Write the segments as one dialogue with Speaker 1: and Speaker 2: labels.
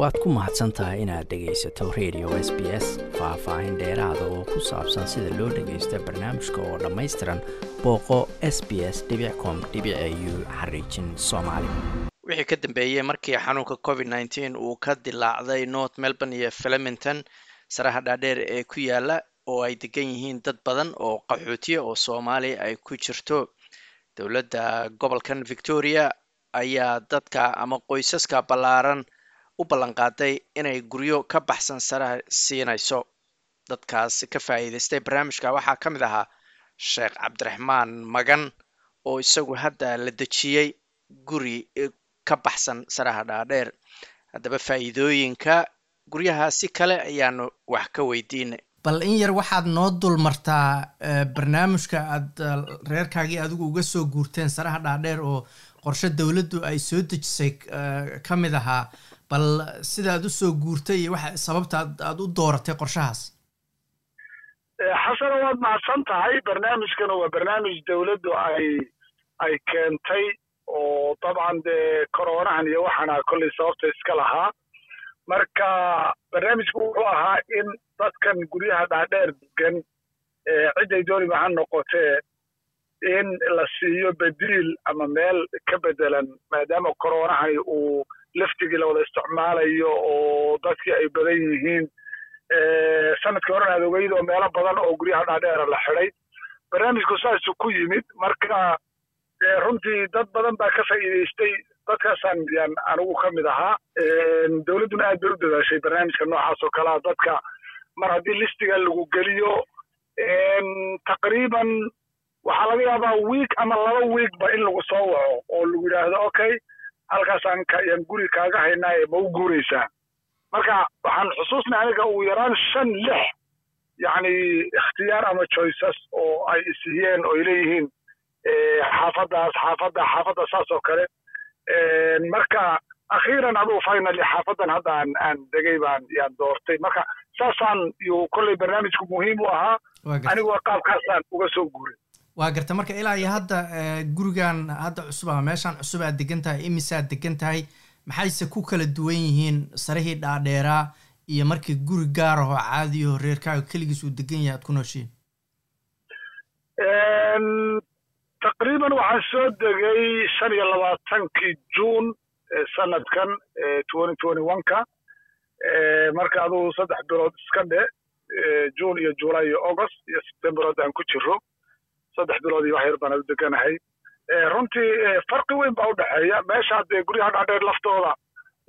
Speaker 1: waad ku mahadsan tahay inaad dhegaysato radio s b s faah-faahin dheeraada oo ku saabsan sida loo dhagaysto barnaamijka oo dhammaystiran booqo s b s com u xariijin soomaali. Wixii ka dambeeyey markii xanuunka covid nneteen uu ka dilaacday north melbourne iyo flemington saraha dhaadheer ee ku yaalla oo ay degan yihiin dad badan oo qaxootiya oo soomaali ay ku jirto. Dowladda gobolkan victoria ayaa dadka ama qoysaska ballaaran u ballanqaaday inay guryo ka baxsan saraha siinayso. Dadkaas ka faa'iidaystay barnaamijka waxaa ka mid ahaa sheekh cabdiraxmaan magan oo isagu hadda la dejiyey guri ka baxsan saraha dhaadheer. Haddaba faa'iidooyinka guryaha si kale ayaanu wax ka weydiinay.
Speaker 2: Bal in yar waxaad noo dul martaa barnaamijka aad reerkaagii adigu uga soo guurteen saraha dhaadheer oo qorshe dowladdu ay soo dejisay ka mid ahaa bal sidaad u soo guurtay iyo sababta aad u dooratay qorshahaas?
Speaker 3: Xasana waad mahadsan tahay. Barnaamijkana waa barnaamij dowladdu ay ay keentay oo dabcan dee coronahan iyo waxaana kollay sababta iska lahaa. Marka barnaamijku wuxuu ahaa in dadkan guryaha dhaadheer degan cidday dooniba ha noqotee in la siiyo bediil ama meel ka bedelan maadaama coronahani uu laftigii la wada isticmaalayo oo dadkii ay badan yihiin sannadkii horan aad ogeyd oo meelo badan oo guryaha dhaadheera la xiday barnaamijku saasuu ku yimid marka runtii dad badan baa ka faa'iidaystay dadkaasaan yaan anigu ka mid ahaa. Dowladduna aad bay u dadaashay barnaamijka noocaas oo kalea dadka mar haddii listiga lagu geliyo taqriiban waxaa laga yaabaa wiig ama laba wiigba in lagu soo waco oo lagu yidhaahdo okay halkaasaan yaan guri kaaga haynaa ee ma u guuraysaa. Marka waxaan xusuusnay aniga ugu yaraan shan lix yacni ikhtiyaar ama choices oo ay isihiyeen oo ay leeyihiin xaafaddaas xaafadda xaafadda saas oo kale. Marka akhiiran aduu finally xaafaddan hadda aan aan degay baan yaan doortay. Marka saasaan yuu kolley barnaamijku muhiim u ahaa. Anigoo qaabkaasaan uga soo guuray
Speaker 2: waa garta marka ilaa iyo hadda gurigan hadda cusub ama meeshaan cusub aad degan tahay imisaad degan tahay maxayse ku kala duwan yihiin sarihii dhaadheeraa iyo markii guri gaar ahoo caadiyaho reerkaaga keligiis uu degan yahay aad ku nooshiin?
Speaker 3: Taqriiban waxaan soo degay shan iyo labaatankii juun sanadkan twenty twenty one-ka marka adugu saddex bilood iska dhe juun iyo july iyo august iyo septemberood aan ku jiro saddex bilood iyo wax yar baan u deganahay. Runtii farqi weyn baa u dhexeeya. Meesha haddee guryaha dhaadheer laftooda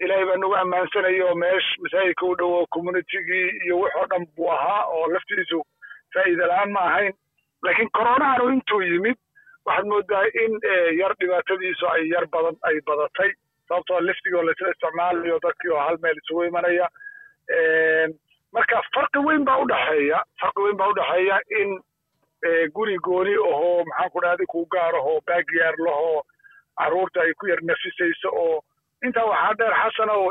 Speaker 3: ilaahay baa nagu ammaansanaya oo meesh masaajidka u dhowo communitigii iyo wix oo dhan buu ahaa oo laftiisu faa'iida la'aan ma ahayn. Laakiin coronahanu intuu yimid waxaad moodaa in yar dhibaatadiisu ay yar badan ay badatay. Sababtoo liftigii oo laysla isticmaalayo dadkii oo hal meel isugu imanaya. Marka farqi weyn baa udhexeeya farqi weyn baa udhexeeya in guri gooni ahoo maxaan ku dhahday kuu gaar ahoo baagyaar lahoo carruurta ay ku yar nafisayso oo intaa waxaa dheer xasanow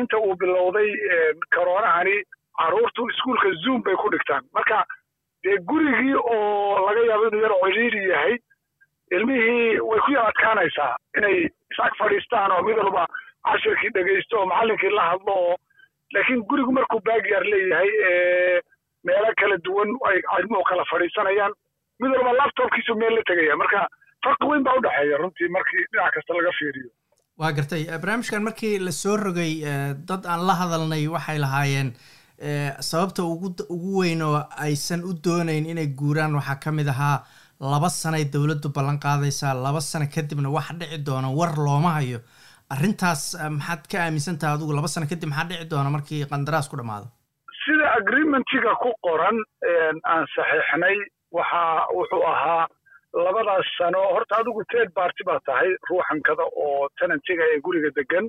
Speaker 3: inta uu bilowday coronahani carruurtu iskuolka zoom bay ku dhigtaan. Marka dee gurigii oo laga yaabo inuu yar ciriiri yahay ilmihii way ku yar adkaanaysaa. Inay isag fadhiistaan oo mid walba cashirkii dhegaysto oo macallinkii la hadlo oo laakiin gurigu markuu baagyaar leeyahay meelo kala duwan ay cilmuhu kala fadhiisanayaan. Mid walba laptopkiisu meel la tegaya. Marka farqi weyn baa u dhexeeya runtii markii dhinac kasta laga fiiriyo.
Speaker 2: Waa gartay. Barnaamijkan markii la soo rogay dad aan la hadalnay waxay lahaayeen sababta ugu ugu weyn oo aysan u doonayn inay guuraan waxaa ka mid ahaa laba sanay dowladdu ballan qaadaysaa. Laba sano kadibna wax dhici doona war looma hayo. Arrintaas maxaad ka aaminsantaha adigu? Laba sano kadib maxaa dhici doona markii qandaraas ku dhammaado
Speaker 3: agreementiga ku qoran aan saxiixnay waxa wuxuu ahaa labadaas sano horta adigu ted barty baa tahay ruuxankada oo tenantiga ee guriga degan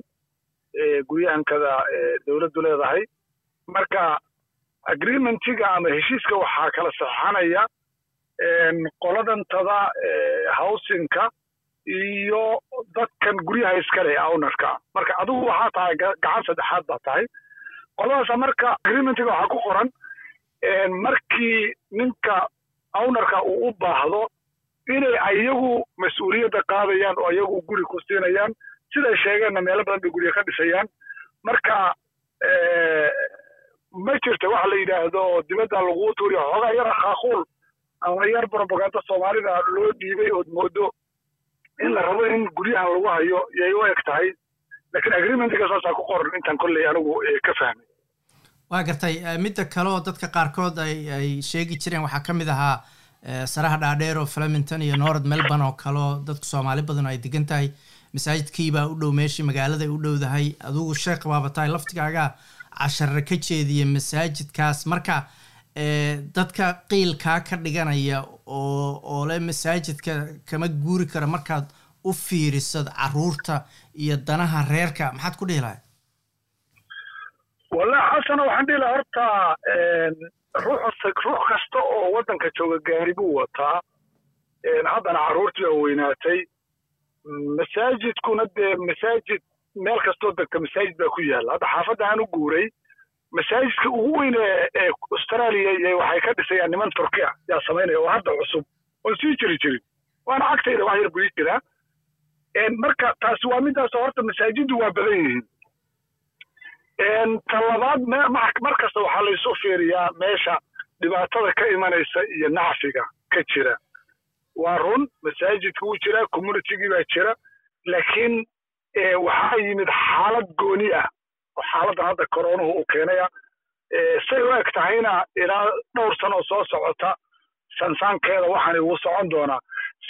Speaker 3: guryahankada dowladdu leedahay. Marka agreementiga ama heshiiska waxaa kala saxeixanaya qoladantada howsinka iyo dadkan guryaha iskale ownerka. Marka adigu waxaa tahay gacan saddexaad baa tahay qoladaasa marka agreementiga waxaa ku qoran markii ninka ownerka uu u baahdo inay ayagu mas'uuliyadda qaadayaan oo ayagu guri ku siinayaan siday sheegeenna meelo badan bay gurya ka dhisayaan. Marka ma jirta waxa la yidhaahdo dibadda lagu tuuriya xoogaa yar khaaquul ama yar propaganda soomaalida loo dhiibay ood moodo in la rabo in guryahan lagu hayo yay u eg tahay. Laakiin agreementga saasaa ku qoran intaan kolley anigu ka fahmay
Speaker 2: waa gartay midda kale oo dadka qaarkood ay sheegi jireen. Waxaa ka mid ahaa saraha dhaadheer oo flemington iyo north melbourne oo kale oo dadku soomaali badan ay degan tahay. Masaajidkiibaa u dhow meeshii magaalada u dhowdahay adugu sheekh baaba tahay laftigaaga cashare ka jeediya masaajidkaas. Marka dadka qiilkaa ka dhiganaya oo oo le masaajidka kama guuri kara markaad u fiirisad carruurta iyo danaha reerka. Maxaad ku dhihi lahay
Speaker 3: xasano waxaan dhihi laha horta ruux kasta oo waddanka jooga gaari buu wataa haddana carruurtii oo weynaatay masaajidkuna dee masaajid meel kastoo degta masaajid baa ku yaalla. Hadda xaafadda aan u guuray masaajidka ugu weyn ee australia iyo waxay ka dhisayaan niman turkiya yaa samaynaya oo hadda cusub oon sii jiri jirin waana cagtayda wax yar buu ii jiraa. Marka taasi waa midaas horta masaajiddu waa badan yihiin ta labaad mar kasta waxaa laysu fiiriyaa meesha. Dhibaatada ka imanaysa iyo nacfiga ka jira. Waa run masaajidka wuu jiraa communitygii baa jira. Laakiin waxaa yimid xaalad gooni ah. Oo xaaladdan hadda koronuhu uu keenaya. Say u eg tahayna ilaa dhowr sanoo soo socota sansaankeeda waxaani wuu socon doonaa.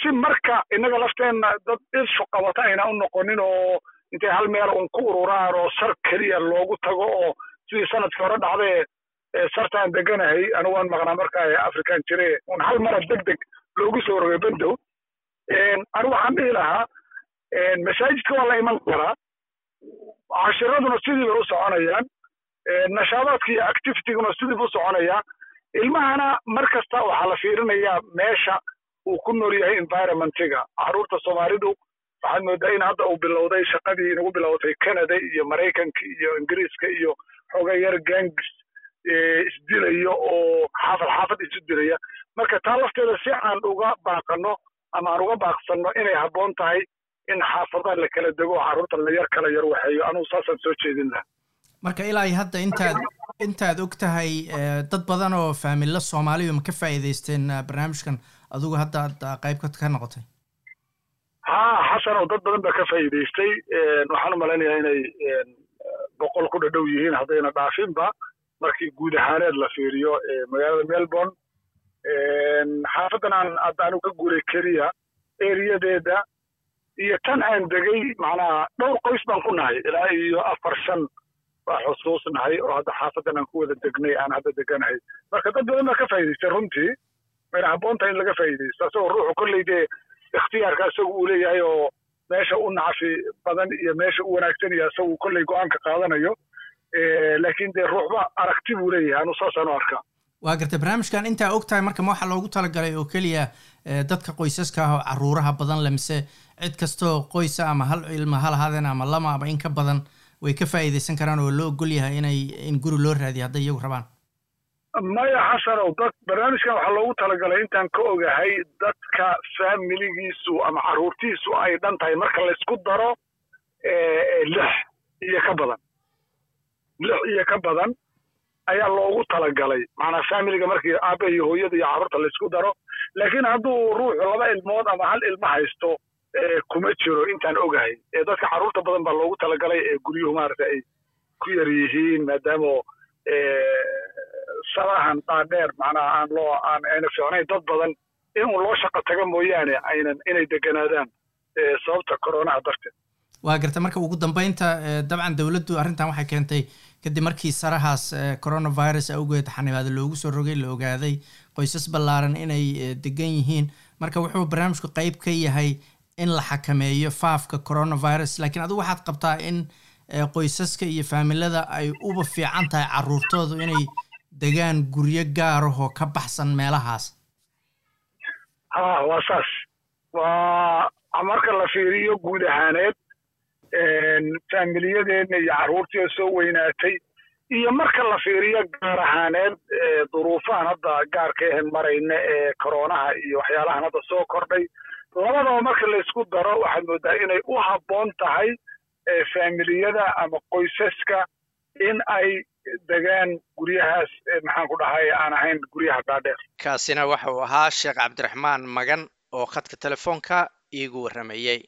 Speaker 3: Si marka innaga lafteenna dad ishu qabata ayna u noqonin oo intay hal meel un ku ururaan oo sar keliya loogu tago oo sidii sannadkii hore dhacdae sartaan deganahay anigu waan maqnaa markaa african jire un hal mara deg deg loogu soo rogay bendow anigu waxaan dhihi lahaa masaajidka waa la iman karaa. Cashiraduna sidii bay u soconayaan. Nashaadaadka iyo activityguna sidii bu u soconayaa ilmahana mar kasta waxaa la fiirinayaa meesha uu ku nool yahay environmentiga carruurta soomaalidu waxaad moodaa in hadda uu bilowday shaqadii inagu bilowday canada iyo maraykanka iyo ingiriiska iyo xooga yar gangis isdilaya oo xaafad xaafad isu dilaya. Marka taa lafteeda si aan uga baaqano ama aan uga baaqsanno inay habboon tahay in xaafadaha la kala dego oo carruurta la yar kala yar waxeeyo. Anugu saasaan soo jeedin laha
Speaker 2: marka ilaa hadda intaad intaad og tahay dad badan oo faamilo soomaaliya ma ka faa'iidaysteen barnaamijkan adigu hadda aad qayb ka noqotay
Speaker 3: ha xasanow dad badan baa ka faa'iidaystay. Waxaan u malaynayaa inay boqol ku dhadhow yihiin haddayna dhaafinba. Markii guud ahaaneed la fiiriyo magaalada melbourne. Xaafaddan aan hadda anigu ka guuray keliya eriyadeeda iyo tan aan degay macnaha dhowr qoys baan ku nahay. Ilaa iyo afar shan baa xusuusnahay oo hadda xaafaddan aan ku wada degnay aan hadda deganahay. Marka dad badan baa ka faa'idaystay runtii. Wayna habboon tahay in laga faa'iidaysto asagoo ruuxu kolley dee ikhtiyaarka isagu uu leeyahay oo meesha u nacfi badan iyo meesha u wanaagsan iyo isagu kolley go'aanka qaadanayo laakiin dee ruuxba aragti buu leeyahay anu saasaan u arkaa.
Speaker 2: Waa gartay barnaamijkan. Intaa og tahay marka ma waxaa loogu talagalay oo keliya dadka qoysaska ah oo caruuraha badan le mise cid kastoo qoysa ama hal ilma hal ahaadeen ama lama ama in ka badan way ka faa'iidaysan karaan oo loo ogol yahay inay in guri loo raadiyo hadday iyagu rabaan
Speaker 3: maya xasanow dad barnaamijkan waxaa loogu talagalay intaan ka ogahay dadka faamiligiisu ama carruurtiisu ay dhan tahay marka laysku daro lix iyo ka badan. Lix iyo ka badan ayaa loogu talagalay. Macnaa faamiliga markii aabba iyo hooyada iyo carruurta laysku daro. Laakiin hadduu ruuxu laba ilmood ama hal ilmo haysto kuma jiro intaan ogahay. Dadka carruurta badan baa loogu talagalay ee guryuhu maaragta ay ku yar yihiin maadaama sadahan dhaadheer macnaha aan loo aan ayna fiicnayn dad badan inuu loo shaqo taga mooyaane aynan inay deganaadaan sababta coronaha darteed.
Speaker 2: Waa garta marka ugu dambeynta dabcan dowladdu arrintan waxay keentay kadib markii sarahaas coronavirus awgeed xanibaada loogu soo rogay la ogaaday qoysas ballaaran inay degan yihiin. Marka wuxuu barnaamijku qeyb ka yahay in la xakameeyo faafka coronavirus laakiin adigu waxaad qabtaa in qoysaska iyo faamilada ay uba fiican tahay carruurtoodu inay degaan guryo gaarahoo ka baxsan meelahaas.
Speaker 3: Ha waa saas. Waa marka la fiiriyo guud ahaaneed faamiliyadeenna iyo carruurtii soo weynaatay iyo marka la fiiriyo gaar ahaaneed duruufahan hadda gaarka ahan marayna ee koronaha iyo waxyaalahan hadda soo kordhay labadaba marka laysku daro waxaad moodaa inay u habboon tahay faamiliyada ama qoysaska in ay degaan guryahaas maxaan ku dhahay aan ahayn guryaha dhaadheer
Speaker 1: kaasina waxa uu ahaa sheekh cabdiraxmaan magan oo khadka telefoonka iigu warramayey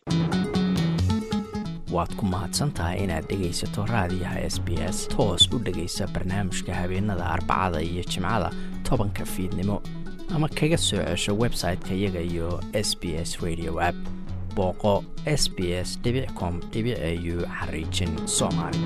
Speaker 1: waad ku mahadsantahay inaad dhegaysato raadiyaha s b s toos u dhegaysa barnaamijka habeenada arbacada iyo jimcada tobanka fiidnimo. Ama kaga soo cesho website-ka iyaga iyo s b s radio app. Booqo s b s com au xariijin soomaali